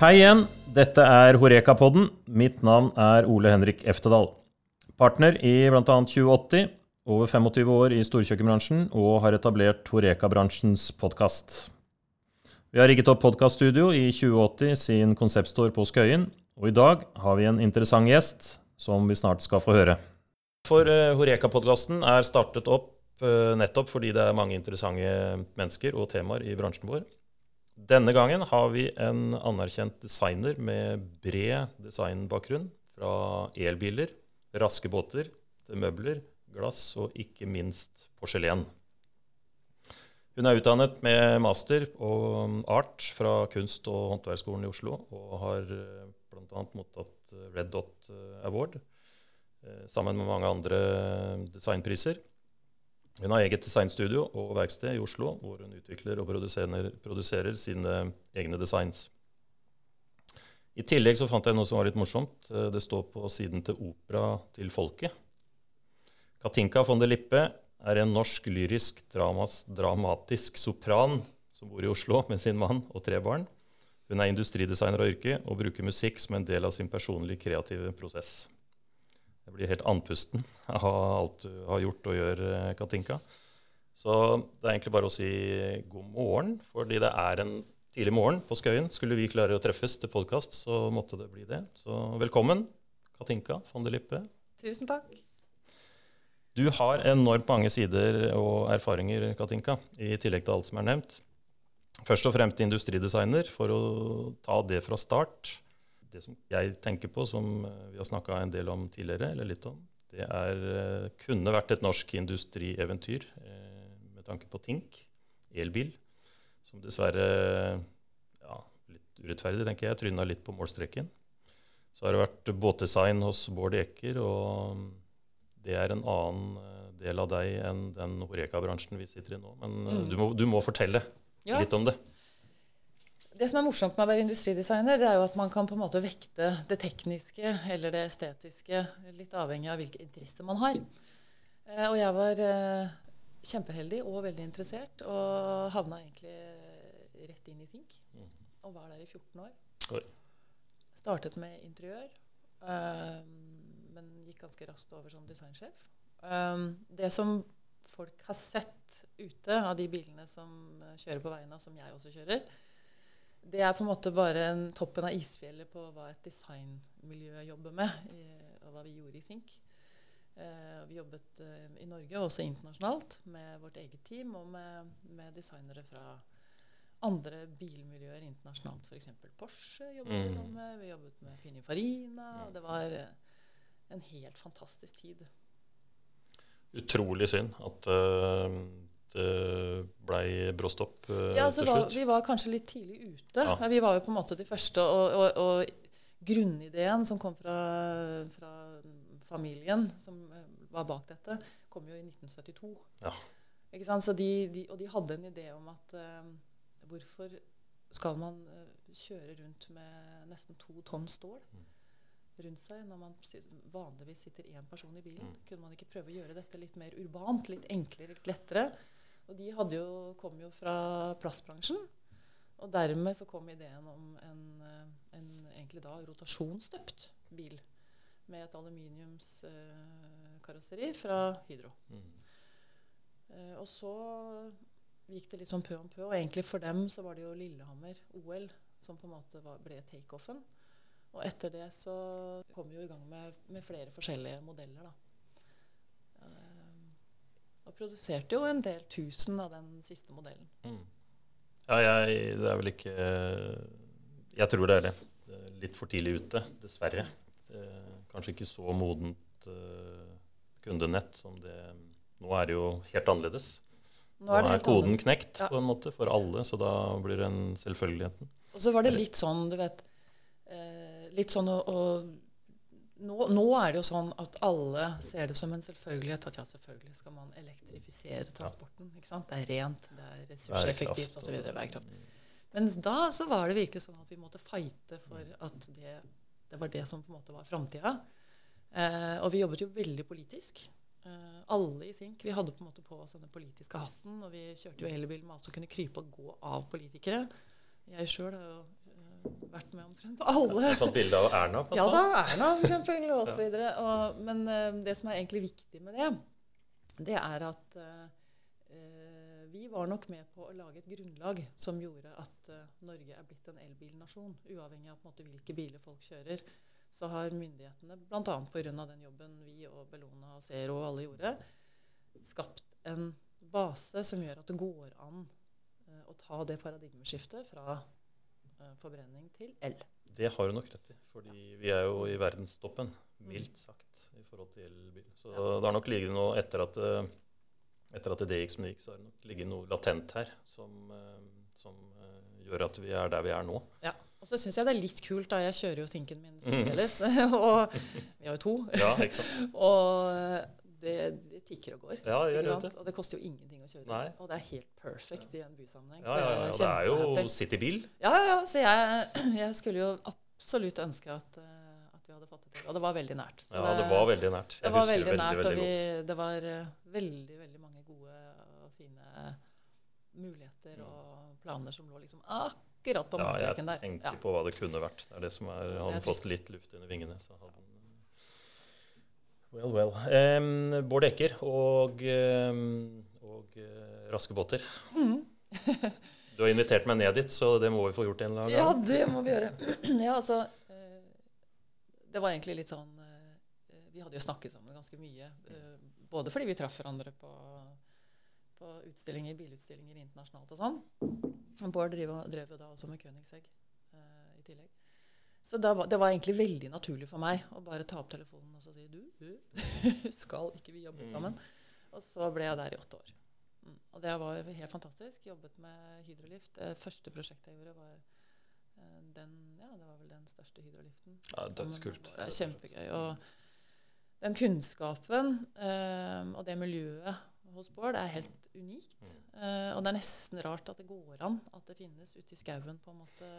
Hei igjen, dette er Horeka-podden. Mitt navn er Ole Henrik Eftedal. Partner i bl.a. 2080, over 25 år i storkjøkkenbransjen og har etablert Horeka-bransjens podkast. Vi har rigget opp podkaststudio i 2080 sin konseptstore på Skøyen, og i dag har vi en interessant gjest som vi snart skal få høre. For uh, Horeka-podkasten er startet opp uh, nettopp fordi det er mange interessante mennesker og temaer i bransjen vår. Denne gangen har vi en anerkjent designer med bred designbakgrunn. Fra elbiler, raske båter til møbler, glass og ikke minst porselen. Hun er utdannet med master og art fra Kunst- og håndverksskolen i Oslo, og har bl.a. mottatt Red Dot Award sammen med mange andre designpriser. Hun har eget designstudio og verksted i Oslo, hvor hun utvikler og produserer, produserer sine egne designs. I tillegg så fant jeg noe som var litt morsomt. Det står på siden til Opera til folket. Katinka von der Lippe er en norsk lyrisk dramas, dramatisk sopran som bor i Oslo med sin mann og tre barn. Hun er industridesigner av yrke og bruker musikk som en del av sin personlige kreative prosess. Jeg blir helt andpusten av alt du har gjort og gjør, Katinka. Så det er egentlig bare å si god morgen, fordi det er en tidlig morgen på Skøyen. Skulle vi klare å treffes til podkast, så måtte det bli det. Så velkommen, Katinka von der Lippe. Tusen takk. Du har enormt mange sider og erfaringer, Katinka, i tillegg til alt som er nevnt. Først og fremst industridesigner, for å ta det fra start det som jeg tenker på, som vi har snakka en del om tidligere, eller litt om, det er, kunne vært et norsk industrieventyr eh, med tanke på Tink, elbil, som dessverre ja, litt urettferdig, tenker jeg, tryna litt på målstreken. Så har det vært båtdesign hos Bård Eker, og det er en annen del av deg enn den Horeka-bransjen vi sitter i nå. Men mm. du, må, du, må, fortelle ja. litt om det. Det som er morsomt med å være industridesigner, det er jo at man kan på en måte vekte det tekniske eller det estetiske, litt avhengig av hvilke interesser man har. Eh, og jeg var eh, kjempeheldig og veldig interessert, og havna egentlig rett inn i Think. Mm. Og var der i 14 år. Oi. Startet med interiør, eh, men gikk ganske raskt over som designsjef. det som folk har sett ute av de bilene som kjører på veiene, som jeg også kjører, det er på en måte bare en toppen av isfjellet på hva et designmiljø jobber med, i, og hva vi gjorde i Sink. Eh, vi jobbet eh, i Norge og også internasjonalt med vårt eget team og med, med designere fra andre bilmiljøer internasjonalt. F.eks. Porsche jobbet vi mm. sammen med. Vi jobbet med Pininfarina. Og det var eh, en helt fantastisk tid. Utrolig synd at uh, blei bråstopp uh, ja, altså, til slutt? Var, vi var kanskje litt tidlig ute. Ja. Vi var jo på en måte de første. Og, og, og grunnideen som kom fra, fra, familien som eh, var bak dette, kom jo i 1972. Ja. Ikke sant? De, de, og de hadde en idé om at uh, hvorfor skal man kjøre rundt med nesten to tonn stål? Mm rundt seg når man vanligvis sitter én person i bilen. Mm. Kunne man ikke prøve å gjøre dette litt mer urbant, litt enklere, litt lettere? Og de jo, kom jo fra plastbransjen. Og dermed så kom ideen om en, eh, en egentlig da rotasjonsstøpt bil med et aluminiumskarosseri eh, fra Hydro. Mm. Eh, og så gikk det litt sånn pø om pø. Og egentlig for dem så var det jo Lillehammer OL som på en måte var, ble takeoffen. Og etter det så kom vi jo i gang med, med flere forskjellige modeller, da. Og produserte jo en del tusen av den siste modellen. Mm. Ja, jeg, det er vel ikke Jeg tror det er det. litt for tidlig ute, dessverre. kanskje ikke så modent uh, kundenett som det Nå er det jo helt annerledes. Nå er, Nå er koden annerledes. knekt ja. på en måte for alle, så da blir det en selvfølgeligheten. Og så var det litt sånn, du vet eh, Litt sånn å, å nå, nå, er det jo sånn at alle ser det som en selvfølgelighet at ja, selvfølgelig skal man elektrifisere transporten. ikke sant? Det er rent, det er ressurseffektivt osv. Bærekraft. Men da så var det virkelig sånn at vi måtte fighte for at det, det var det som på en måte var framtida. Eh, og vi jobbet jo veldig politisk. Eh, alle i Sink vi hadde på en måte på oss denne politiske hatten. Og vi kjørte jo elbil med alt som kunne krype og gå av politikere. Jeg sjøl har jo vært med omtrent alle. Fått bilde av Erna? Ja da, Erna for eksempel, og så videre. Og, men uh, det som er egentlig viktig med det, det er at uh, vi var nok med på å lage et grunnlag som gjorde at uh, Norge er blitt en elbilnasjon. Uavhengig av måte, hvilke biler folk kjører, så har myndighetene, bl.a. pga. den jobben vi og Bellona og Zero og alle gjorde, skapt en base som gjør at det går an å ta det paradigmeskiftet fra forbrenning til el. Det har du nok rett i. fordi vi er jo i verdenstoppen, mildt sagt, i forhold til elbil. Så ja. det har nok ligget noe etter at etter at det gikk som det gikk, så har det nok ligget noe latent her som, eh, som gjør at vi er der vi er nå. Ja. Og så syns jeg det er litt kult, da. Jeg kjører jo sinken min fremdeles. Mm. og vi har jo to. Ja, ikke sant? og det, det, tikker og går. Ja, det det. Og det koster jo ingenting å kjøre. Nei. Og det er helt perfekt i en bysammenheng. Ja, ja, ja. Det er jo citybil. Ja, ja, ja. Så jeg, jeg skulle jo absolutt ønske at at, vi hadde fått det til. Og det var veldig nært. Så ja, det, det var veldig nært. Jeg det var veldig, veldig nært, veldig, og vi, det var uh, veldig, veldig mange gode og fine muligheter mm. og planer som lå liksom akkurat på målstreken der. Ja, jeg tenker der. på hva det kunne vært. Det er det som er, hadde fått litt luft under vingene. så hadde den Well, well. Um, Bård Eker og, um, og uh, Raske båter. Mm. du har invitert meg ned dit, så det må vi få gjort en eller annen gang. Ja, det må vi gjøre. ja, altså, det var egentlig litt sånn eh, Vi hadde jo snakket sammen ganske mye. Eh, både fordi vi traff hverandre på, på utstillinger, bilutstillinger internasjonalt og sånn. Bård drev, drev jo da også med Königsegg i tillegg. Så det var, det var, egentlig veldig naturlig for meg å bare ta opp telefonen og så si du, du skal ikke vi jobbe mm. sammen? Og så ble jeg der i åtte år. Mm. Og det var helt fantastisk. Jobbet med Hydrolift. Det første prosjektet jeg gjorde, var Eh, den, ja, det var vel den største hydroliften. Ja, Dødskult. Kjempegøy. Og den kunnskapen eh, og det miljøet hos Bård er helt unikt. Mm. Eh, og det er nesten rart at det går an at det finnes ute i skauen på en måte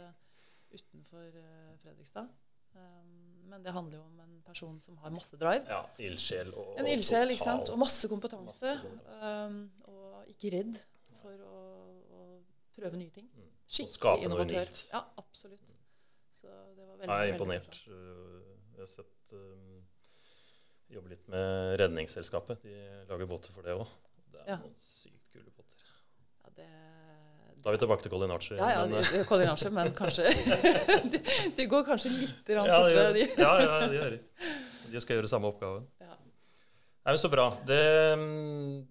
utenfor eh, Fredrikstad. Um, men det handler jo om en person som har masse drive. Ja, ildsjel og, En ildsjel, ikke sant? Og masse kompetanse. Masse kompetanse. Um, og ikke redd for å, å prøve nye ting. Mm. Skikkelig innovatør. Ja, absolutt. Så det var veldig, jeg er imponert. Uh, jeg har sett um, jobbe litt med Redningsselskapet. De lager båter for det òg. Det er ja. noen sykt kule båter. Ja, det, da er vi tilbake til Colinace. Ja, ja, men, Colinace, men kanskje det, de, går kanskje litt ja, fortere, de. ja, ja, de gjør det. De skal gjøre samme oppgaven. Ja. Nei, men Så bra. Det, um,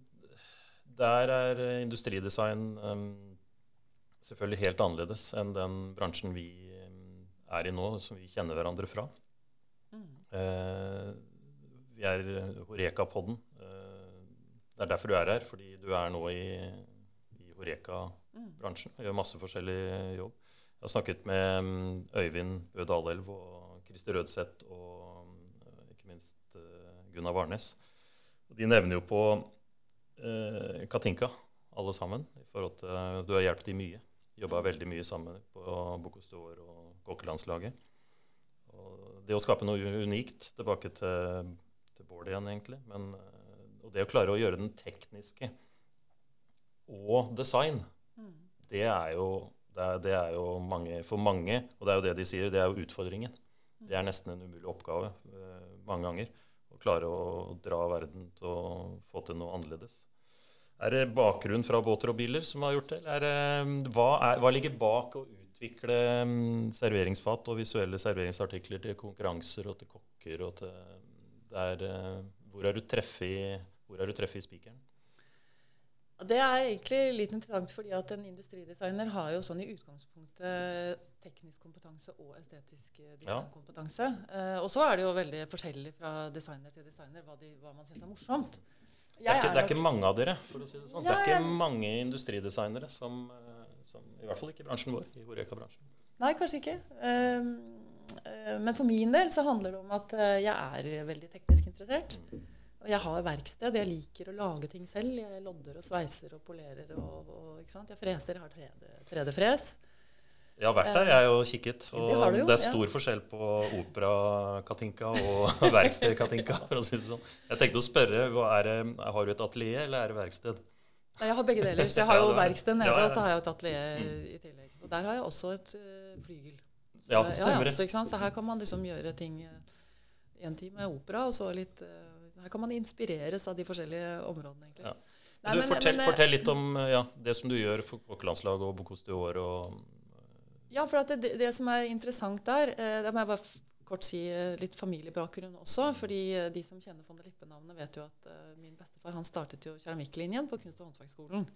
der er industridesign um, selvfølgelig helt annerledes enn den bransjen vi eh, er i nå, som vi kjenner hverandre fra. Mm. Uh, vi er Horeka-podden. Uh, det er derfor du er her, fordi du er nå i, i Horeka-bransjen og gjør masse forskjellig jobb. Jeg har snakket med um, Øyvind Bø Dalelv og Christer Rødseth og uh, ikke minst uh, Gunnar Varnes. De nevner jo på eh, Katinka, alle sammen. i forhold til, Du har hjulpet dem mye. Jobba veldig mye sammen på Bocuse og kokkelandslaget. Og det å skape noe unikt, tilbake til, til Bård igjen, egentlig. Men, eh, og det å klare å gjøre den tekniske og design, mm. Det, er jo, det, er, det er jo mange, for mange, og det er jo det de sier, det er jo utfordringen. Det er nesten en umulig oppgave uh, mange ganger. Å klare å dra verden til å få til noe annerledes. Er det bakgrunn fra båter og biler som har gjort det? Eller det, hva, er, hva, ligger bak å utvikle um, serveringsfat og visuelle serveringsartikler til konkurranser og til kokker? og til, der, uh, Hvor er du treffet i spikeren? Det er egentlig litt interessant, fordi at en industridesigner har jo sånn i utgangspunktet teknisk kompetanse og estetisk eh, designkompetanse. Ja. Uh, og så er det jo veldig forskjellig fra designer til designer hva, de, hva man syns er morsomt. Det er, ikke, det er, ikke, mange av dere, for å si det sånn. Ja, det er ikke mange industridesignere som, eh, som, I hvert fall ikke i bransjen vår, i Horeka-bransjen. Nei, kanskje ikke. Uh, men for min del så handler det om at jeg er veldig teknisk interessert. Jeg har verksted. Jeg liker å lage ting selv. Jeg lodder og sveiser og polerer. Og, og, jeg freser. Jeg har 3D-fres. 3D jeg har vært der, jeg og kikket. Og det, jo, det er stor ja. forskjell på opera-Katinka og verksted-Katinka. for å si det sånn. Jeg tenkte å spørre, det, Har du et atelier, eller er det verksted? Jeg har begge deler. Så jeg har jo verksted nede, og så har jeg et atelier mm. i tillegg. Og der har jeg også et uh, flygel. Så, Ja, stemmer Ja, så, så her kan man liksom gjøre ting én time opera, og så litt eh, Her kan man inspireres av de forskjellige områdene, egentlig. Ja. Nei, du, men- fortell, men, eh, fortell litt om eh, ja, det som du gjør for kokkelandslaget og Bocuse d'Or. Og, Ja, for at det, det, som er interessant der eh, Da må jeg bare kort si eh, litt familiebakgrunn også. fordi eh, de som kjenner von der Lippe-navnet, vet jo at eh, min bestefar han startet jo keramikklinjen på kunst- og håndverksskolen.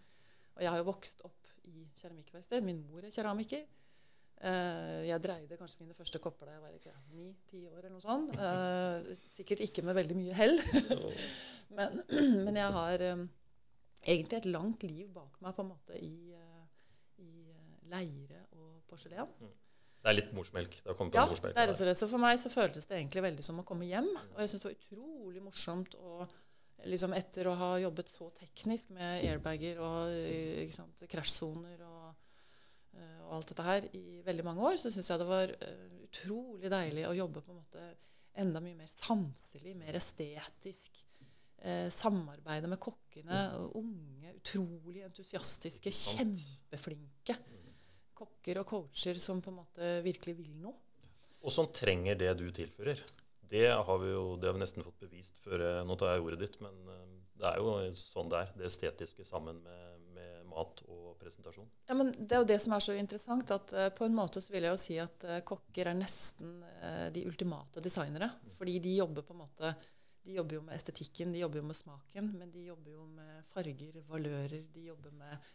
Og jeg har jo vokst opp i keramikkverksted. Min mor er keramiker. Eh, jeg dreide kanskje mine første kopper da jeg var ikke, ni-ti år eller noe sånt. Uh, sikkert ikke med veldig mye hell. men, men jeg har um, egentlig et langt liv bak meg på en måte i, uh, i leire og porselen. det er litt morsmelk. Det Ja, morsmelk. det er rett og slett. Så for meg så føltes det egentlig veldig som å komme hjem. Og jeg syns det var utrolig morsomt å liksom etter å ha jobbet så teknisk med airbager og sant, krasjsoner og, og alt dette her i veldig mange år, så syns jeg det var eh, utrolig deilig å jobbe på en måte enda mye mer sanselig, mer estetisk. Eh, samarbeide med kokkene. og Unge, utrolig entusiastiske, kjempeflinke kokker og coacher som på en måte virkelig vil noe. Og som trenger det du tilfører. Det har vi jo det har vi nesten fått bevist før Nå tar jeg ordet ditt, men eh, det er jo sånn det er. Det estetiske sammen med mat og presentasjon. Ja, men Det er jo det som er så interessant, at uh, på en måte så vil jeg jo si at uh, kokker er nesten uh, de ultimate designere. Fordi de jobber på en måte De jobber jo med estetikken, de jobber jo med smaken, men de jobber jo med farger, valører, de jobber med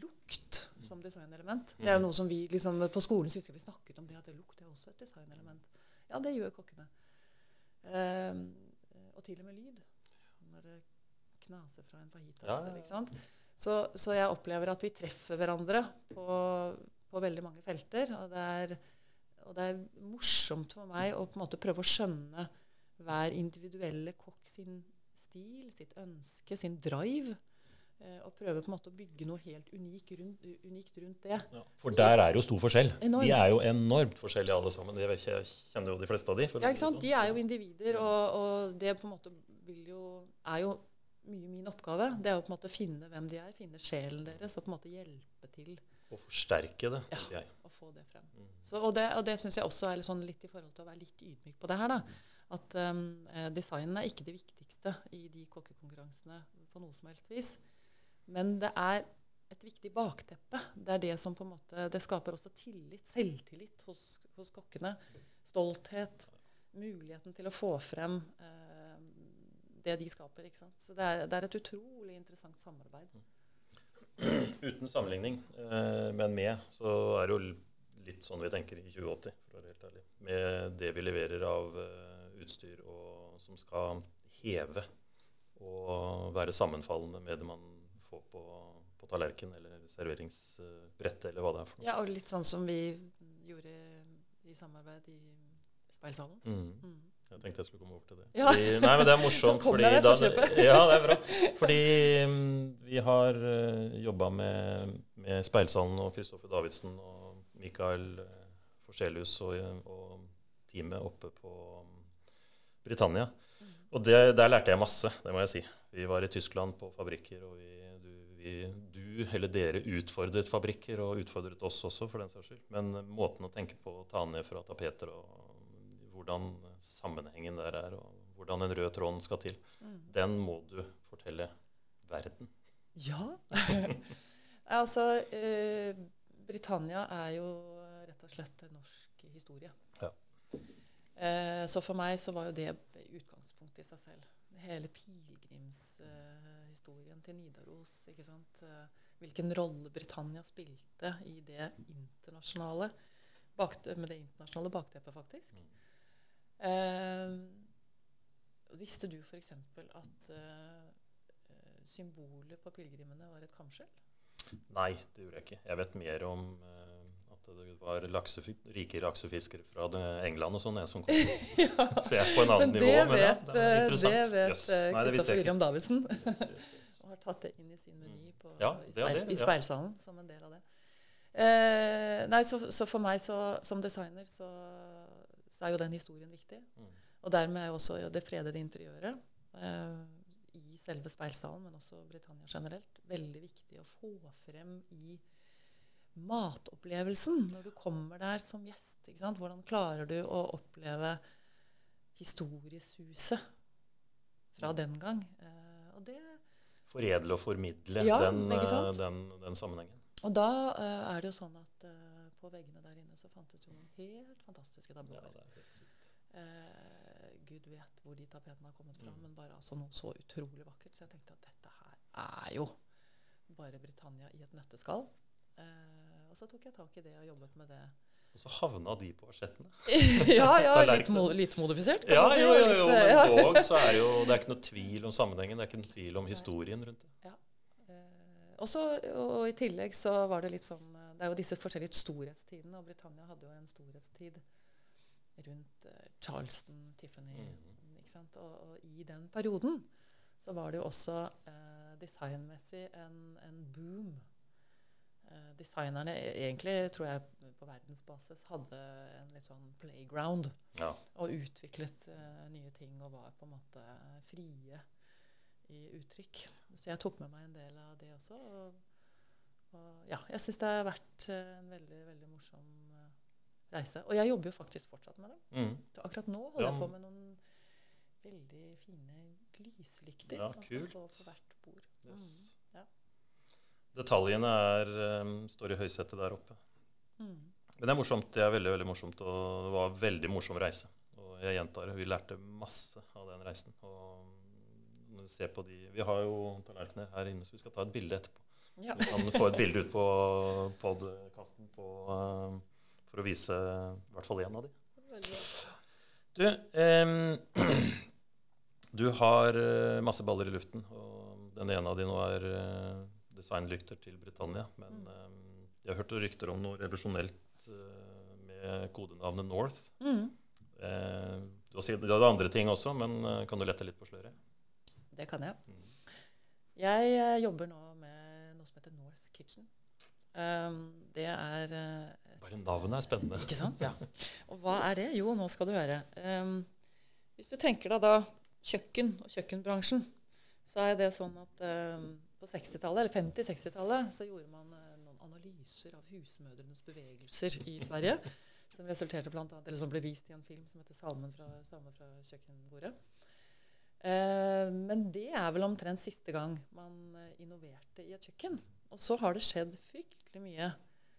lukt som designelement. Det er jo noe som vi liksom, på skolen husker vi snakket om det, at lukt er også et designelement. Ja, det gjør kokkene. Eh, og til og med lyd. Når det knaser fra en fajitas. Ja, ja, ja. Ikke sant? Så, så jeg opplever at vi treffer hverandre på, på veldig mange felter. Og det, er, og det er morsomt for meg å på en måte prøve å skjønne hver individuelle kokk sin stil, sitt ønske, sin drive. eh, Og prøve på en måte å bygge noe helt unikt rundt, unikt rundt det. For der er jo stor forskjell. Enorm. De er jo enormt forskjellige alle sammen. Jeg, kjenner jo de fleste av de. Ja, ikke sant? De er jo individer, og, og det på en måte vil jo, er jo mye min oppgave. Det er jo på en måte å finne hvem de er, finne sjelen deres, og på en måte hjelpe til. Og forsterke det, Ja. å få det frem. Så, og det, og det syns jeg også er litt, sånn litt i forhold til å være litt ydmyk på det her. da. At um, designen er ikke det viktigste i de kokkekonkurransene på noe som helst vis. Men det er et viktig bakteppe. Det er det som på en måte, det skaper også tillit, selvtillit hos, hos kokkene. Stolthet. Muligheten til å få frem eh, det de skaper. ikke sant? Så det er, det er et utrolig interessant samarbeid. Uten sammenligning, eh, men med, så er det jo litt sånn vi tenker i 2080, for å være helt ærlig. Med det vi leverer av eh, utstyr og, som skal heve og være sammenfallende med det man får på, på tallerken eller serveringsbrett eller hva det er for noe. Ja, og litt sånn som vi gjorde i samarbeid i Speilsalen. Mm. Mm. Jeg tenkte jeg skulle komme over til det. Ja. Fordi, nei, men det er morsomt. Nå fordi da, ja, det er bra. Fordi mm, vi har uh, jobba med, med Speilsalen og Kristoffer Davidsen og Mikael uh, Forselius og, og teamet oppe på mm, Britannia. Mm. Og det, der lærte jeg masse, det må jeg si. Vi var i Tyskland på fabrikker, og vi, du, vi, du eller dere utfordret fabrikker, og utfordret oss også, for den saks skyld. Men uh, måten å tenke på, ta ned fra tapeter og hvordan sammenhengen der er, og hvordan den røde tråden skal til, Mm. den må du fortelle verden. Ja. altså, eh, Britannia er jo rett og slett norsk historie. Ja. Eh, så for meg så var jo det utgangspunktet i seg selv. Hele pilegrimshistorien til Nidaros. ikke sant? Eh, hvilken rolle Britannia spilte i det internasjonale, bakte, med det internasjonale bakteppet, faktisk. Eh, visste du f.eks. at eh, eh, symbolet på pilegrimene var et kamskjell? Nei, det gjorde jeg ikke. Jeg vet mer om eh, at det var laksefi rike laksefiskere fra England og sånn, jeg som kom. ja. Jeg på en annen Men nivå, men ja, det er eh, interessant. det vet eh, Kristoffer yes. William Davidsen. Yes, yes, yes. og har tatt det inn i sin meny på, Ja, i, det speil, det, i speilsalen som en del av det. Eh, nei, så, så for meg så, som designer så, så er jo den historien viktig. Mm. Og dermed er jo også det fredede interiøret eh, i selve speilsalen, men også Britannia generelt, veldig viktig å få frem i matopplevelsen når du kommer der som gjest. Hvordan klarer du å oppleve historiesuset fra den gang? Eh, og det Foredle og formidle Ja, den, eh, den, den sammenhengen. Og da eh, er det jo sånn at eh, på veggene der inne så fantes jo noen helt fantastiske Ja, tabloer. er sykt. Eh, Gud vet hvor de tapetene har kommet fra, Mm. men bare altså noe så utrolig vakkert. Så jeg tenkte at dette her er jo bare Britannia i et nøtteskall. Eh, og så tok jeg tak i det og jobbet med det. Og så havna de på asjettene. ja, ja, litt, mo litt modifisert, kan Ja, man si. jo, jo, jo, eh, men ja. dog så er jo Det er ikke noe tvil om sammenhengen. Det er ikke noe tvil om historien rundt det. Eh, og, så, og, i tillegg så var det litt sånn eh, Det er jo disse forskjellige storhetstidene, og Britannia hadde jo en storhetstid rundt eh, Charleston, Tiffany Mhm. ikke sant? Og, og i den perioden så var det jo også eh, designmessig en, en boom. Eh, designerne e- egentlig, tror jeg på verdensbasis, hadde en litt sånn playground Ja. og utviklet eh, nye ting og var på en måte frie i uttrykk. Så jeg tok med meg en del av det også. Og, og ja, jeg syns det har vært eh, en veldig, veldig morsom eh, reise. Og jeg jobber jo faktisk fortsatt med det. Mm. Akkurat nå holder Ja, jeg på med noen veldig fine lyslykter Ja, som skal stå på hvert bord. Yes. Mm, ja. Detaljene er, um, står i høysetet der oppe. Mm. Men det er morsomt. Det er veldig veldig morsomt, og det var en veldig morsom reise. Og jeg gjentar det, vi lærte masse av den reisen. Og når du ser på de, Vi har jo tallerkener her inne, så vi skal ta et bilde etterpå. Ja. Vi kan få et bilde ut på podkasten um, for å vise i hvert fall én av de. Du, em, du har eh, masse baller i luften, og den ene av de nå er eh, designlykter til Britannia. Men Mm. jeg har hørt rykter om noe revolusjonelt eh, med kodenavnet North. Mm. Eh, du har sagt andre ting også, men eh, kan du lette litt på sløret? Det kan jeg. Mm. Jeg eh, jobber nå med noe som heter North Kitchen. Um, det er uh, Bare navnet er spennende. Ikke sant? Ja. Og hva er det? Jo, nå skal du høre. Um, hvis du tenker deg da kjøkken og kjøkkenbransjen, så er det sånn at um, på 60-tallet, eller 50-60-tallet, så gjorde man uh, noen analyser av husmødrenes bevegelser i Sverige. Som resulterte blant annet, eller som ble vist i en film som heter 'Salmen fra, salmen fra kjøkkenbordet'. Men det er vel omtrent siste gang man eh, innoverte i et kjøkken. Og så har det skjedd fryktelig mye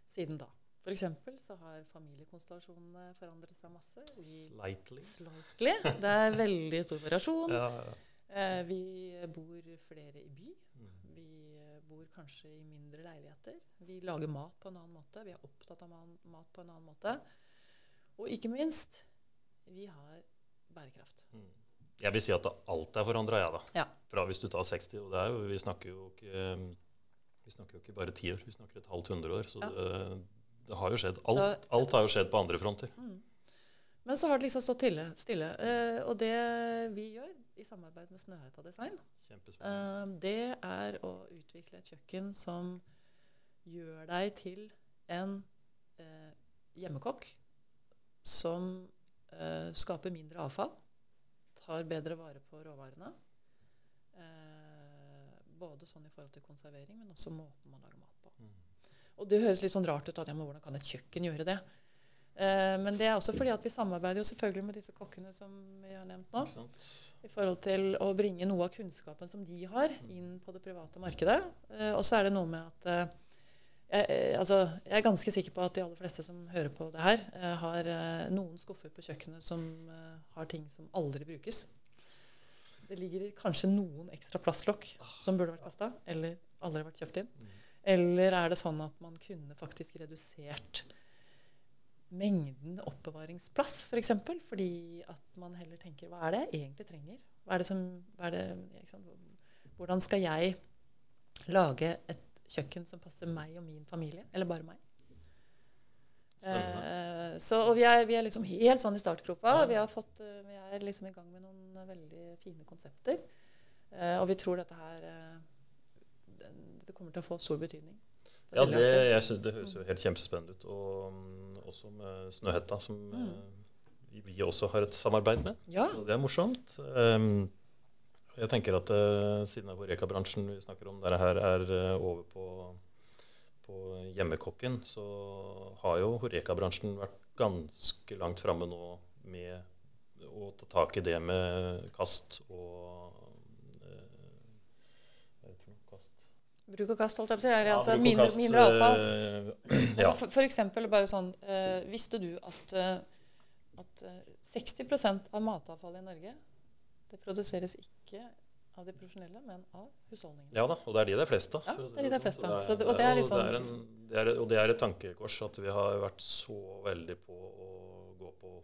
siden da. F.eks. så har familiekonstellasjonene forandret seg masse. Vi, Slightly. slightly. Det er veldig stor variasjon. Ja, ja. Eh, vi bor flere i by. Mm. Vi eh, bor kanskje i mindre leiligheter. Vi lager mat på en annen måte. Vi er opptatt av mat på en annen måte. Og ikke minst, vi har bærekraft. Mm. Jeg vil si at alt er forandra, jeg, da. Ja. Fra hvis du tar 60, og det er jo, vi snakker jo ikke vi snakker jo ikke bare ti år, vi snakker et halvt hundre år. Så Ja. det, det har jo skjedd. Alt, alt har jo skjedd på andre fronter. Mm. Men så har det liksom stått stille. stille. Eh, og det vi gjør i samarbeid med Snøhetta Design, eh, det er å utvikle et kjøkken som gjør deg til en eh, hjemmekokk som eh, skaper mindre avfall, tar bedre vare på råvarene. Eh, både sånn i forhold til konservering, men også måten man lager mat på. Mm. Og det høres litt sånn rart ut at ja, men hvordan kan et kjøkken gjøre det? Eh, men det er også fordi at vi samarbeider jo selvfølgelig med disse kokkene som vi har nevnt nå. I forhold til å bringe noe av kunnskapen som de har, inn på det private markedet. Eh, og så er det noe med at eh, jeg, eh, altså, jeg er ganske sikker på at de aller fleste som hører på det her, eh, har eh, noen skuffer på kjøkkenet som har ting som aldri brukes. Det ligger kanskje noen ekstra plastlokk som burde vært kasta, eller aldri vært kjøpt inn. Eller er det sånn at man kunne faktisk redusert mengden oppbevaringsplass, f.eks. For eksempel, fordi at man heller tenker hva er det jeg egentlig trenger? Er som, det? Hvordan skal jeg lage et kjøkken som passer meg og min familie, eller bare meg? Eh, så, og vi er, vi er liksom helt sånn i startgropa. Ja. Vi, har fått, eh, vi er liksom i gang med noen fine konsepter. Eh, og vi tror dette her eh, Det kommer til å få stor betydning. Det Ja, det, jeg synes det høres jo helt kjempespennende ut. Og mm, også med Snøhetta, som Mm. eh, vi, vi også har et samarbeid med. Ja. Så det er morsomt. Um, jeg tenker at uh, siden Horeca-bransjen vi snakker om, dette her er uh, over på, på hjemmekokken, så har jo Horeka-bransjen vært ganske langt framme nå med å ta tak i det med kast og Bruk og kast, holdt jeg på å si. Altså, ja, mindre, kast, mindre, avfall. Øh, ja. altså, for, for, eksempel bare sånn øh, Visste du at, øh, at 60% av matavfallet i Norge det produseres ikke av de profesjonelle, men av husholdningene. Ja da, og det er de det er flest av. Ja, det er de det er flest av. og det er et tankekors at vi har vært så veldig på å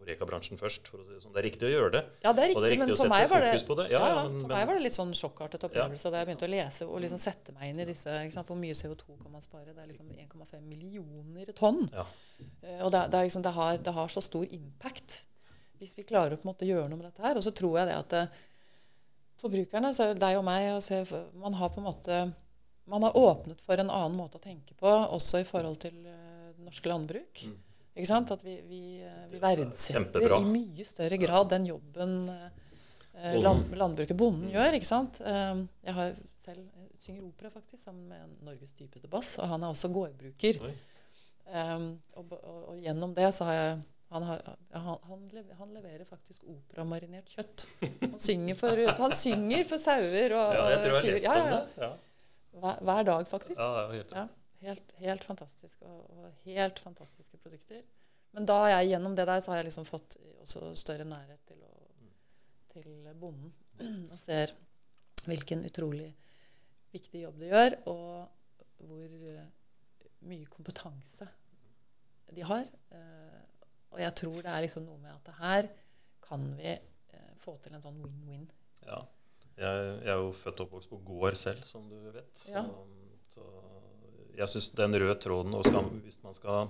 Reka-bransjen først. for å si Det sånn. Det er riktig å gjøre det. Ja, det er riktig, det er riktig men for meg, var det, det. Ja, ja, men, for meg var det litt sånn sjokkartet opplevelse da jeg begynte å lese og liksom sette meg inn i disse sant, Hvor mye CO2 kan man spare? Det er liksom 1,5 millioner tonn. Ja. Uh, og det, det, liksom, har, det, har, så stor impact hvis vi klarer å på en måte gjøre noe med dette her. Og så tror jeg det at uh, forbrukerne, deg og meg, man har på en måte man har åpnet for en annen måte å tenke på, også i forhold til uh, norske landbruk. Mm. Ikke sant? At vi, vi, eh, vi verdsetter i mye større grad den jobben eh, land, landbruket, bonden, mm. gjør. ikke sant? Eh, jeg har selv synger opera faktisk sammen med Norges dypeste bass, og han er også gårdbruker. Um, og, og, og, gjennom det så har jeg han, har, han, han, lever, han leverer faktisk operamarinert kjøtt. Han synger for, han synger for sauer og Ja, jeg tror jeg har lest om det. Hver, hver, dag, faktisk. Ja, helt, ja. Helt, helt fantastisk. Og, og, helt fantastiske produkter. Men da jeg gjennom det der, så har jeg liksom fått også større nærhet til, å, til bonden. Og ser hvilken utrolig viktig jobb de gjør, og hvor eh, mye kompetanse de har. Eh, og jeg tror det er liksom noe med at det her kan vi eh, få til en sånn win-win. Ja. Jeg, jeg, er jo født og oppvokst på gård selv, som du vet. Så, ja. så jeg syns den røde tråden skal, Hvis man skal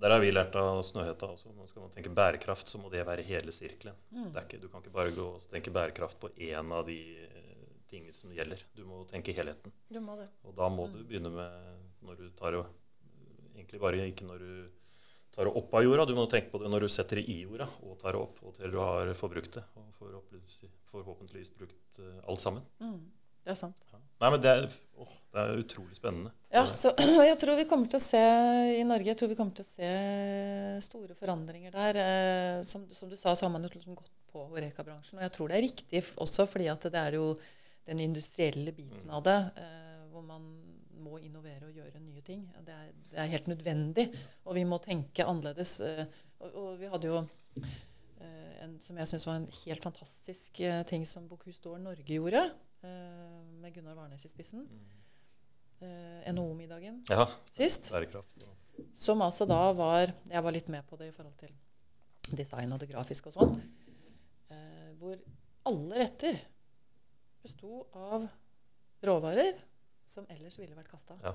Der har vi lært av Snøhetta også. Når skal tenke bærekraft, så må det være hele sirkelen. Mm. Du kan ikke bare gå og tenke bærekraft på én av de eh, tingene som gjelder. Du må tenke helheten. Du må det. Og da må mm. du begynne med når du tar og Egentlig bare ikke når du tar det opp av jorda. Du må tenke på det når du setter det i jorda og tar det opp, og til du har forbrukt det. Og forhåpentligvis brukt uh, alt sammen. Mm. Det er sant. Ja. Nei, men det er, åh, det er, utrolig spennende. Ja, så, jeg tror vi kommer til å se i Norge jeg tror vi kommer til å se store forandringer der. Eh, som, som, du sa, så har man jo liksom gått på Horeka-bransjen. Og jeg tror det er riktig også fordi at det er jo den industrielle biten av det eh, hvor man må innovere og gjøre nye ting. Det er, det er helt nødvendig. Og vi må tenke annerledes. Eh, og, og, vi hadde jo en som jeg syns var en helt fantastisk ting som Bocuse d'Or Norge gjorde. Eh, med Gunnar Warnes i spissen. Eh, NHO-middagen ja, sist. Bærekraft. Som altså da var Jeg var litt med på det i forhold til design og det grafiske og sånn. Eh, hvor alle retter besto av råvarer som ellers ville vært kasta. Ja.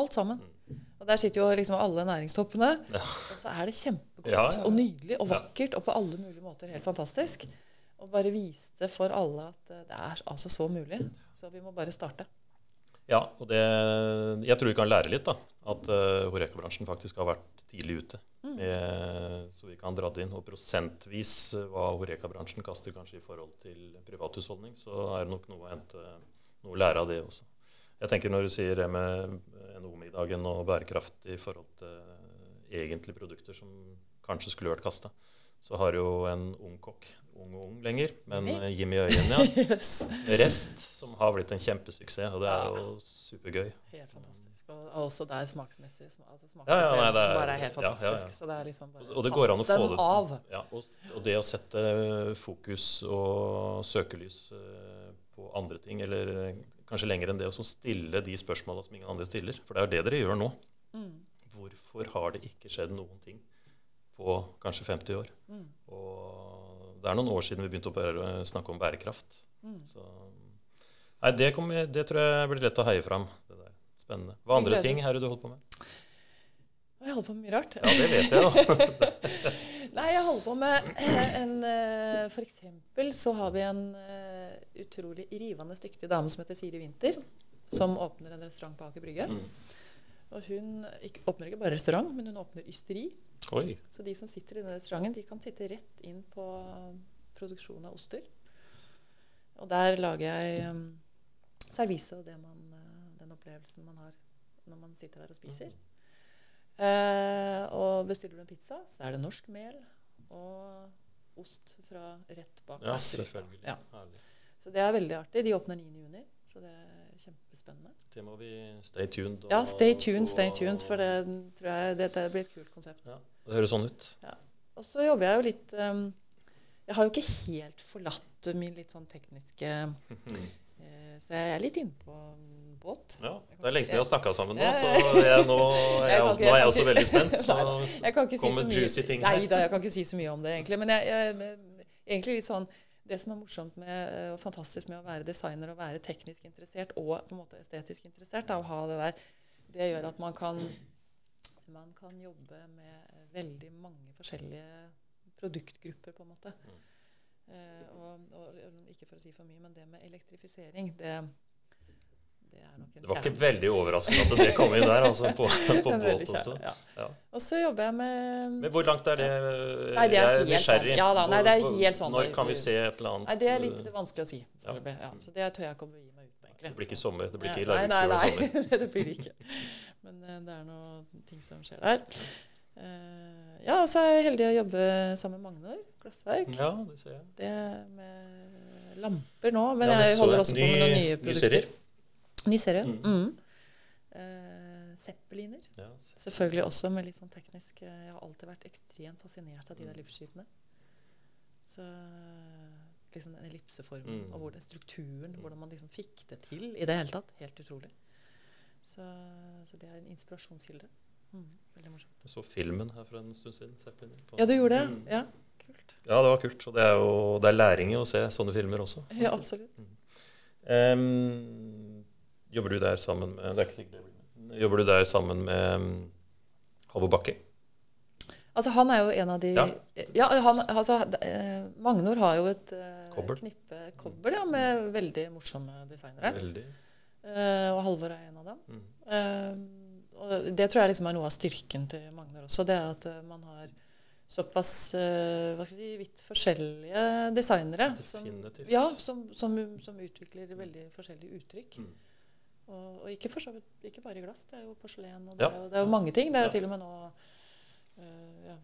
Alt sammen. Mm. Og der sitter jo liksom alle næringstoppene. Ja. Og så er det kjempegodt og nydelig og vakkert og på alle mulige måter helt fantastisk. Og bare viste for alle at eh, det er altså så mulig. Så vi må bare starte. Ja, og det, jeg tror vi kan lære litt. da, At uh, Horeca-bransjen faktisk har vært tidlig ute. Mm. Med, så vi kan dra det inn. Og prosentvis eh, hva Horeca-bransjen kaster kanskje i forhold til privathusholdning, så er det nok noe å hente, noe å lære av det også. Jeg tenker Når du sier det med NHO-middagen og bærekraft i forhold til egentlige produkter som kanskje skulle vært kasta, så har jo en ung kokk ung og ung lenger, men Jimmy, Jimmy Øyen, ja. yes. Rest, som har blitt en kjempesuksess. Og det er jo supergøy. Helt fantastisk. Og også der smaksmessig. Altså smaksopplevelsen ja, ja, er, bare er helt fantastisk. Så det er liksom bare og det går an å få det av. Ja, og, og, det å sette fokus og søkelys uh, på andre ting, eller kanskje lenger enn det, å stille de spørsmåla som ingen andre stiller. For det er jo det dere gjør nå. Mm. Hvorfor har det ikke skjedd noen ting på kanskje 50 år? Mm. Og det er noen år siden vi begynte å snakke om bærekraft. Mm. Så, nei, det, kommer, det, tror jeg blir lett å heie fram. Spennende. Hva andre ting det du holdt på med? Jeg holder på med mye rart. Ja, det vet jeg jo. Nei, jeg holder på med en eh, For eksempel så har vi en utrolig rivende dyktig dame som heter Siri Winther, som åpner en restaurant på Aker Brygge. Mm. Og hun ikke, åpner ikke bare restaurant, men hun åpner ysteri. Oi. Så de som sitter i denne restauranten, de kan titte rett inn på produksjon av oster. Og der lager jeg um, servise og man, uh, den opplevelsen man har når man sitter der og spiser. Eh, og bestiller du en pizza, så er det norsk mel og ost fra rett bak Ja, selvfølgelig. Ja. Så det er veldig artig. De åpner 9.6, så det er kjempespennende. Det må vi stay tuned. Ja, stay tuned, stay tuned, for det tror jeg dette blir et kult konsept. Ja, det høres sånn ut. Og så jobber jeg jo litt um, Jeg har jo ikke helt forlatt min litt sånn tekniske uh, Så jeg er litt inne på båt. Ja, Det er lenge siden vi har snakka sammen nå, så jeg, nå, er jeg, også- nå er jeg også veldig spent. Så Jeg kan ikke si så mye. Nei da, jeg kan ikke si så mye om det, egentlig. Men jeg, jeg, egentlig litt sånn Det som er morsomt med, eh, og fantastisk med å være designer og være teknisk interessert og på en måte estetisk interessert, da, å ha det der, det gjør at man kan, man kan jobbe med veldig mange forskjellige produktgrupper, på en måte. Mm. Eh, og, og, ikke for å si for mye, men det med elektrifisering, det, det er det var ikke veldig overraskende at det kom inn der, altså på, på båt også. Ja. Ja. Og så jobber jeg med Men hvor langt er det? Nei, det er Jeg helt nysgjerrig. sånn. Ja da, nei, det er helt sånn. Når kan vi se et eller annet Nei, det er litt vanskelig å si. Ja. Så det tør jeg ikke å gi meg ut med, egentlig. Det blir ikke sommer. Det blir ikke nei, nei, Larviksfjord sommer. nei, det blir det ikke. Men eh, det er noen ting som skjer der. Eh, ja, og så er jeg heldig å jobbe sammen med Magnar Glassverk. Ja, det ser jeg. Det med lamper nå, men Ja, jeg holder også Ny- på med noen nye produkter. serie. Ny serie. Mm. Mm. Eh, Zeppeliner. Ja, Selvfølgelig også med litt sånn teknisk eh, Jeg har alltid vært ekstremt fascinert av de der luftskipene. Så liksom den ellipseformen Mm. og hvor den strukturen, hvordan man liksom fikk det til i det hele tatt. Helt utrolig. Så, så det er en inspirasjonskilde. Mm, veldig morsomt. Jeg så filmen her for en stund siden. Zeppelin, Ja, du gjorde det? Mm. Ja, kult. Ja, det var kult. Og det er jo det er læring i å se sånne filmer også. Ja, absolutt. Em, jobber du der sammen med Det er ikke sikkert det. Jobber du der sammen med um, Halvor Bakke? Altså, han er jo en av de Ja. Ja, han, altså, eh, Magnor har jo et eh, Kobbel. knippe kobbel ja, med veldig morsomme designere. Veldig. Uh, og Halvor er en av dem. Mm. Uh, og det tror jeg liksom er noe av styrken til Magnor også. Det er at man har såpass uh, hva skal jeg si, vidt forskjellige designere. Som, ja, som, som, som utvikler veldig forskjellige uttrykk. Mm. Og, og ikke, vidt, ikke bare i glass. Det er jo porselen, og det, Ja. jo, det er jo mange ting. Det er til og med nå uh, ja,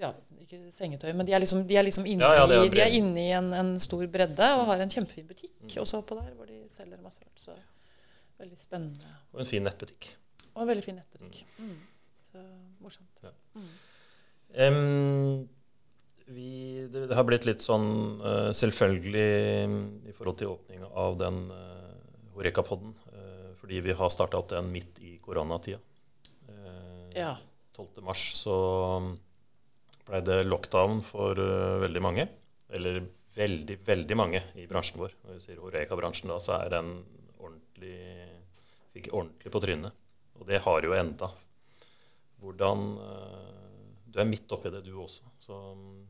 ja, ikke sengetøy, men de er liksom, de er liksom inne, Ja, ja, er i, de er inne i en, en stor bredde og har en kjempefin butikk Mm. også oppå der, hvor de selger masse rart. Så veldig spennende. Og en fin nettbutikk. Og en veldig fin nettbutikk. Mm. Så morsomt. Ja. Mm. Em, vi, det, det har blitt litt sånn uh, selvfølgelig um, i forhold til åpninga av den uh, Horeka-podden, eh, fordi vi har starta opp den midt i koronatida. Eh, Ja. 12. mars så ble det lockdown for eh, veldig mange. Eller veldig, veldig mange i bransjen vår. Når vi sier Horeka-bransjen da, så er den ordentlig Fikk ordentlig på trynet. Og det har jo enda. Hvordan Du er midt oppi det, du også. Så mm,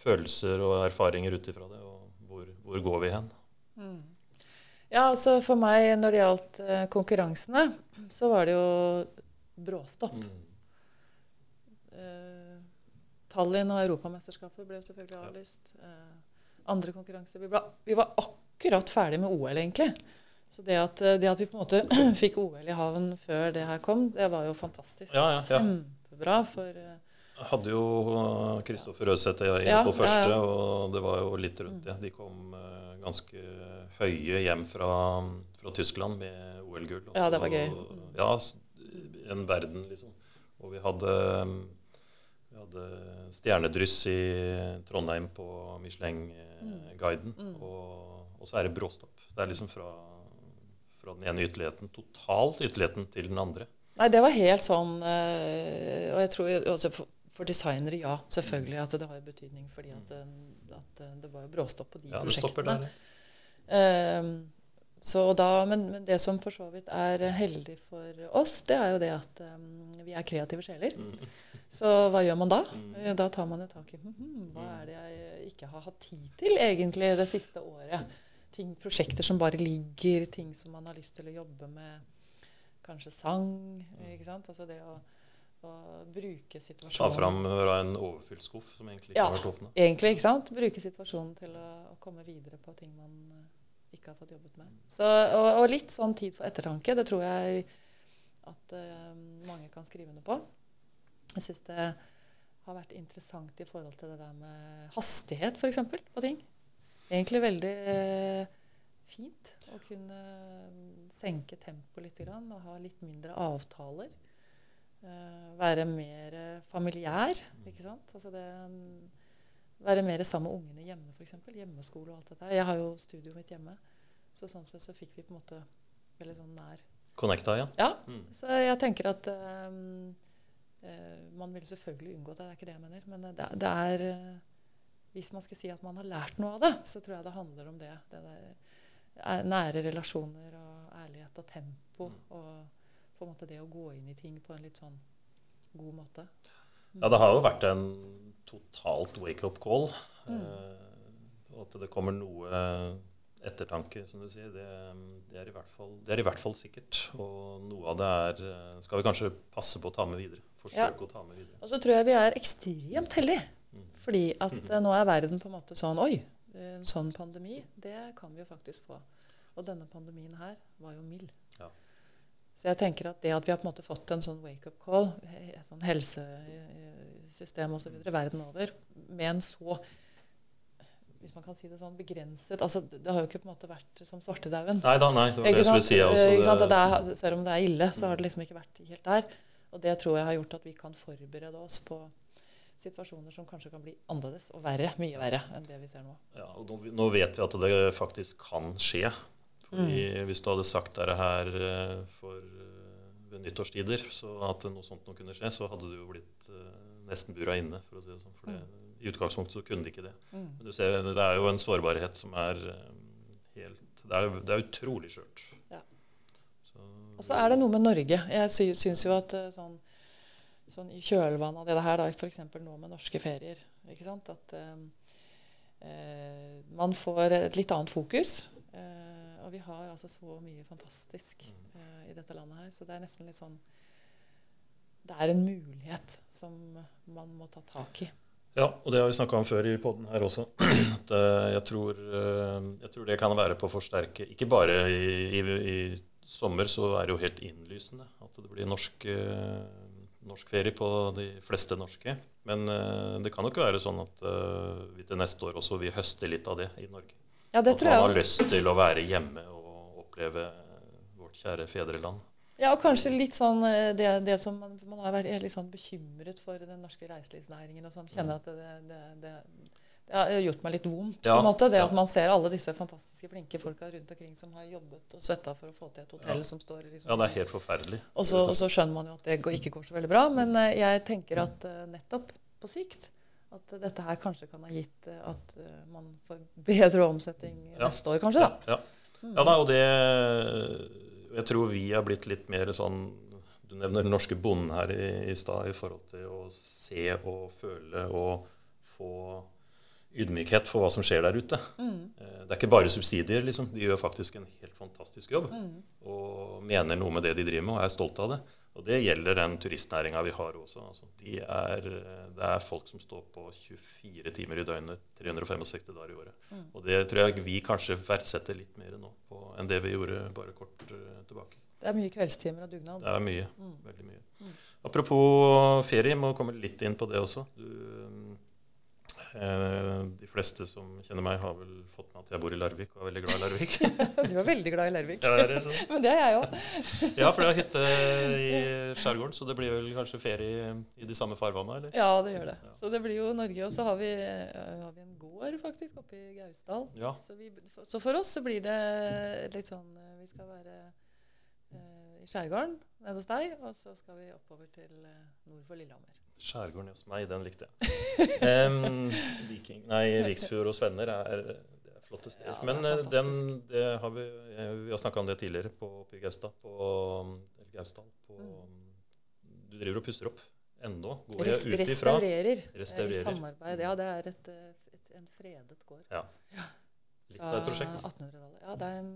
følelser og erfaringer ut ifra det, og hvor, hvor går vi hen? Mm. Ja, altså for meg når det gjaldt eh, konkurransene, så var det jo bråstopp. Eh, Tallinn og Europamesterskapet ble selvfølgelig avlyst. Uh, andre konkurranser vi, ble, vi var akkurat ferdig med OL, egentlig. Så det at, det at vi på en måte fikk OL i havn før det her kom, det var jo fantastisk. Ja, ja, ja. Kjempebra for uh, hadde jo uh, Kristoffer Røseth inn Ja, på ja, første, ja. og det var jo litt rundt det. De kom uh, ganske høye hjem fra, fra Tyskland med OL-gull. Ja, det var gøy. Mm. Ja, en verden, liksom. Og vi hadde, vi hadde stjernedryss i Trondheim på Michelin-guiden. Mm. Og, og så er det bråstopp. Det er liksom fra, fra den ene ytterligheten, totalt ytterligheten, til den andre. Nei, det var helt sånn eh, Og jeg tror altså for, for designere, ja, selvfølgelig at det har betydning. fordi at, eh, at eh, det var jo bråstopp på de Ja, det stopper prosjektene. der. Så da, men, men det som for så vidt er heldig for oss, det er jo det at um, vi er kreative sjeler. Mm. Så hva gjør man da? Mm. Eh, Da tar man jo tak i hm, hva er det jeg ikke har hatt tid til egentlig det siste året. Ting, prosjekter som bare ligger, ting som man har lyst til å jobbe med. Kanskje sang. ikke sant? Altså det å, å bruke Ta fram en overfylt skuff som egentlig ikke Ja. har vært åpna. Egentlig, ikke sant? Bruke situasjonen til å, å komme videre på ting man eh, ikke har fått jobbet med. Så, og, og litt sånn tid for ettertanke. Det tror jeg at uh, mange kan skrive under på. Jeg syns det har vært interessant i forhold til det der med hastighet, f.eks. på ting. Egentlig veldig uh, fint å kunne senke tempoet litt grann, og ha litt mindre avtaler. Uh, være mer familiær, ikke sant. Altså det Være mer sammen med ungene hjemme, f.eks. Hjemmeskole og alt dette. Jeg har jo studioet mitt hjemme. Så sånn sett så fikk vi på en måte veldig sånn nær Connecta igjen? Ja. Mm. Så jeg tenker at um, uh, man vil selvfølgelig unngå det. Det er ikke det jeg mener. Men det, det er uh, Hvis man skal si at man har lært noe av det, så tror jeg det handler om det. det der, nære relasjoner og ærlighet og tempo. Mm. Og på en måte det å gå inn i ting på en litt sånn god måte. Ja, det har jo vært en totalt wake-up call. Mm. Uh, og at det kommer noe ettertanke, som du sier, det, det, er fall, det, er i hvert fall, sikkert. Og noe av det er, eh, skal vi kanskje passe på å ta med videre. Forsøke ja. å ta med videre. Og så tror jeg vi er ekstremt heldige. Mm. Fordi at mm. nå er verden på en måte sånn Oi, en sånn pandemi, det kan vi jo faktisk få. Og denne pandemien her var jo mild. Ja. Så jeg tenker at det at vi har på en måte fått en sånn wake-up call, et sånn helsesystem osv. verden over, med en så hvis man kan si det sånn, begrenset altså, Det har jo ikke på en måte vært som svartedauden. Nei da, nei, det var det jeg skulle si også. Det... Er, selv om det er ille, så har det liksom ikke vært helt der. Og det tror jeg har gjort at vi kan forberede oss på situasjoner som kanskje kan bli annerledes og verre. Mye verre enn det vi ser nå. Ja, og nå vet vi at det faktisk kan skje. Fordi mm. Hvis du hadde sagt dette her eh, for eh, ved nyttårstider, så at noe sånt noe kunne skje, så hadde du jo blitt uh, nesten bura inne, for å si det sånn. For det, mm i utgangspunktet så kunne de ikke det. Mm. Men du ser, det er jo en sårbarhet som er eh, helt Det er, det er utrolig skjørt. Ja. Og så er det noe med Norge. Jeg sy syns jo at eh, sånn, sånn, i kjølvannet av det her, f.eks. nå med norske ferier, ikke sant, at eh, eh, man får et litt annet fokus. Eh, og vi har altså så mye fantastisk eh, i dette landet her, så det er nesten litt sånn Det er en mulighet som man må ta tak i. Ja, og det har vi snakka om før i poden her også. At, uh, jeg, tror, uh, jeg, tror, det kan være på å forsterke Ikke bare i, i, i, sommer, så er det jo helt innlysende at det blir norsk, uh, norsk ferie på de fleste norske. Men det kan jo ikke være sånn at vi til neste år også vil høste litt av det i Norge. Ja, det at tror jeg. At man har lyst til å være hjemme og oppleve vårt kjære fedreland. Ja, og kanskje litt sånn eh, det, det som man, man, har vært litt sånn bekymret for den norske reiselivsnæringen og sånn. Kjenner at det, det, det, det, har gjort meg litt vondt. Ja, på en måte, Det ja. at man ser alle disse fantastiske, flinke folka rundt omkring som har jobbet og svetta for å få til et hotell ja. som står liksom, Ja, det er helt forferdelig. Og så, skjønner man jo at det går, ikke går så veldig bra. Men uh, jeg tenker at uh, nettopp på sikt at dette her kanskje kan ha gitt at man får bedre omsetning neste år, kanskje. da. Ja, ja. da, og det jeg tror vi har blitt litt mer sånn Du nevner den norske bonden her i, i stad i forhold til å se og føle og få ydmykhet for hva som skjer der ute. Mm. Eh, det er ikke bare subsidier. liksom. De gjør faktisk en helt fantastisk jobb. Mm. Og mener noe med det de driver med, og er stolt av det. Og det gjelder den turistnæringa vi har også. Altså, de er, det er folk som står på 24 timer i døgnet 365 dager i året. Mm. Og det tror jeg vi kanskje verdsetter litt mer nå på, enn det vi gjorde bare kort uh, tilbake. Det er mye kveldstimer og dugnad. Det er mye. Mm. Veldig mye. Mm. Apropos ferie, må komme litt inn på det også. Du, eh, de fleste som kjenner meg, har vel fått med at jeg bor i Larvik og er veldig glad i Larvik. du er veldig glad i Larvik. Ja, det er sånn. Men det er jeg òg. ja, for det har hytte i skjærgården, så det blir vel kanskje ferie i de samme farvanna? eller? Ja, det gjør det. Ja. Så det blir jo Norge. Og så har vi, har vi en gård faktisk oppe i Gausdal. Ja. Så, vi, så for oss så blir det litt sånn Vi skal være i skjærgården nede hos deg, og så skal vi oppover til eh, nord for Lillehammer. Skjærgården hos meg, den likte jeg. um, Viking, nei, Viksfjord og Svenner er, det er flotte steder. Ja, Men eh, den, det har vi, vi har snakka om det tidligere på, oppe i Gaustad. På, Gausdal. På, mm. Du driver og pusser opp ennå? Går jeg ut ifra? Restaurerer. Restaurerer. I samarbeid. Ja, det er et, et, en fredet gård. Ja. Litt av et prosjekt. 1800-tallet. Ja, det er en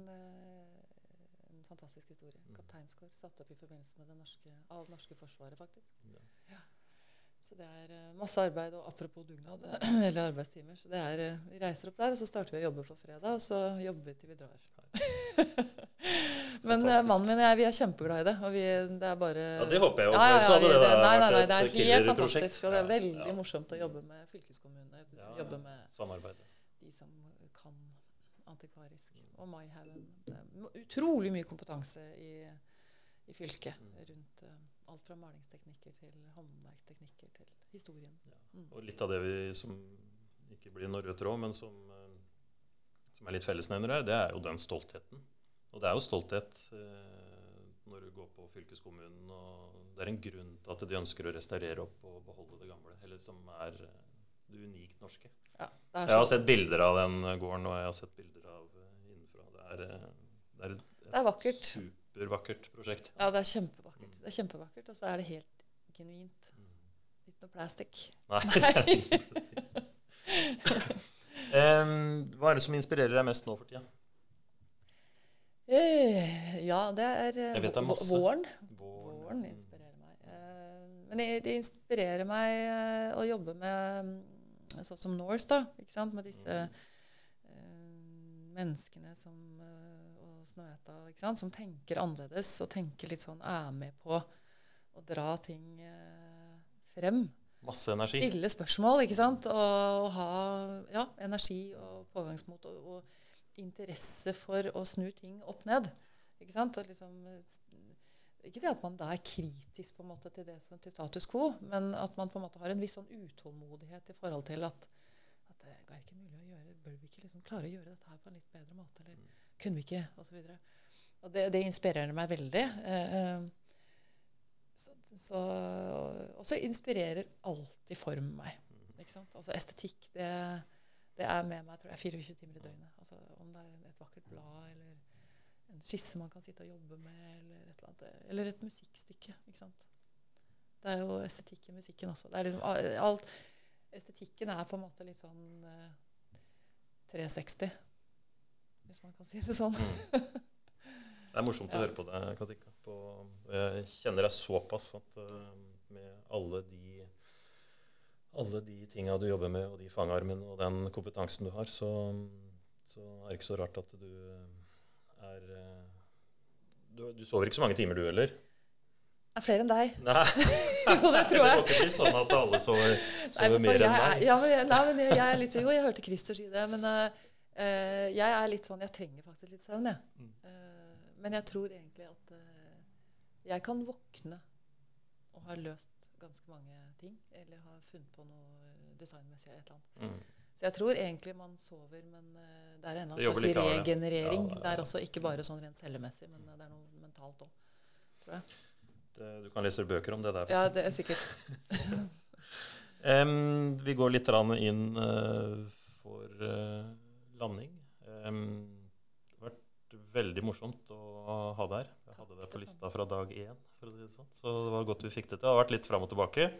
fantastisk historie. Kapteinsgård satt opp i forbindelse med det norske, av det norske forsvaret, faktisk. Ja. Så det er uh, masse arbeid. Og apropos dugnad, eller arbeidstimer så det er, uh, Vi reiser opp der, og så starter vi å jobbe på fredag, og så jobber vi til vi drar. Men eh, Fantastisk. mannen min og jeg vi er kjempeglade i det. Og vi, det er bare Ja, det håper jeg jo. Ja, ja, ja, vi, det nei, nei, nei, et det er helt fantastisk. Og det er veldig morsomt å jobbe med fylkeskommunene. Jobbe med Samarbeidet. de som kan antikvarisk. Og Maihaugen. Utrolig mye kompetanse i, i fylket Mm. rundt eh, alt fra malingsteknikker til håndverksteknikker til historien. Mm. Og litt av det vi som ikke blir noe rød tråd, men som, eh, som er litt fellesnevner her, det er jo den stoltheten. Og det er jo stolthet eh, når du går på fylkeskommunen, og det er en grunn til at de ønsker å restaurere opp og beholde det gamle, eller som er eh, det unikt norske. Ja, det Jeg har sett bilder av den gården, og jeg har sett bilder av eh, innenfra. Det er, det er et, Det er vakkert. Supervakkert prosjekt. Ja, det er kjempevakkert. Det er kjempevakkert, Og så er det helt genuint. Ikke noe plastic. Nei. um, hva er det som inspirerer deg mest nå for tida? Eh, ja, det er eh, vet det er våren. Våren. Våren inspirerer meg. Eh, men det, inspirerer meg å jobbe med mm, sånn som Norse, da. Ikke sant? Med disse eh, menneskene som Snøhetta, som tenker annerledes og tenker litt sånn er med på å dra ting eh, frem. Masse energi. Stille spørsmål, ikke sant? Og, og ha ja, energi og pågangsmot og, og interesse for å snu ting opp ned. Ikke sant? Og liksom, ikke det at man da er kritisk på en måte til, det til status quo, men at man på en måte har en viss sånn utålmodighet i forhold til at, at det er ikke mulig å gjøre Bør vi ikke liksom klare å gjøre dette her på en litt bedre måte? Eller kunne vi ikke? Og så videre. Og det, det inspirerer meg veldig. Eh, eh, så, så, og så inspirerer alltid form meg. Ikke sant? Altså estetikk, det, det er med meg tror jeg, 24 timer i døgnet. Altså, om det er et vakkert blad eller en skisse man kan sitte og jobbe med, eller et, eller annet, eller et musikkstykke. Ikke sant? Det er jo estetikk i musikken også. Det er liksom alt, estetikken er på en måte litt sånn eh, 360, hvis man kan si det sånn. Det er morsomt å høre på deg, Katinka. På, jeg kjenner deg såpass at eh, med alle de alle de tinga du jobber med, og de fangarmene og den kompetansen du har, så, så er det ikke så rart at du er eh, du, du sover ikke så mange timer, du heller? Er flere enn deg. Nei. Jo, det tror jeg. Det må ikke bli sånn at alle sover, sover nei, men, mer jeg enn deg. Ja, men, nei, men jeg, jeg er litt Jo, jeg hørte Christer si det, men eh, jeg er litt sånn Jeg trenger faktisk litt søvn, jeg. Mm. Eh, men jeg tror egentlig at eh, jeg kan våkne og ha løst ganske mange ting, eller ha funnet på noe designmessig eller et eller annet. Mm. Så jeg tror egentlig man sover, men eh, det er ennå en slags regenerering. Ja, ja. Det er også ikke bare sånn rent cellemessig, men det er noe mentalt òg, tror jeg. Det, du kan lese bøker om det der. Ja, det er sikkert. um, vi går litt inn uh, for eh, landing. Em, det har vært veldig morsomt å ha deg her. Jeg hadde deg på lista fra dag én. For å si det sånn. Så det var godt vi fikk det til. Det har vært litt fram og tilbake.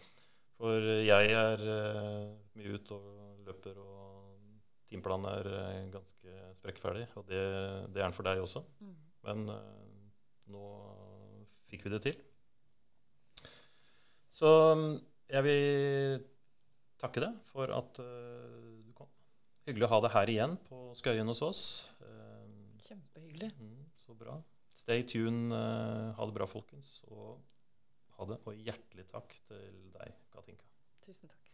For jeg er eh, mye ute og løper, og timeplanen er eh, ganske sprekkferdig. Og det, det er den for deg også. Mm. Men eh, nå fikk vi det til. Så mm, jeg vil takke deg for at. Hyggelig å ha deg her igjen på Skøyen hos oss. Eh, Kjempehyggelig. mm, så bra. Stay tuned. eh, ha det bra, folkens. Og ha det. Og hjertelig takk til deg, Katinka. Tusen takk.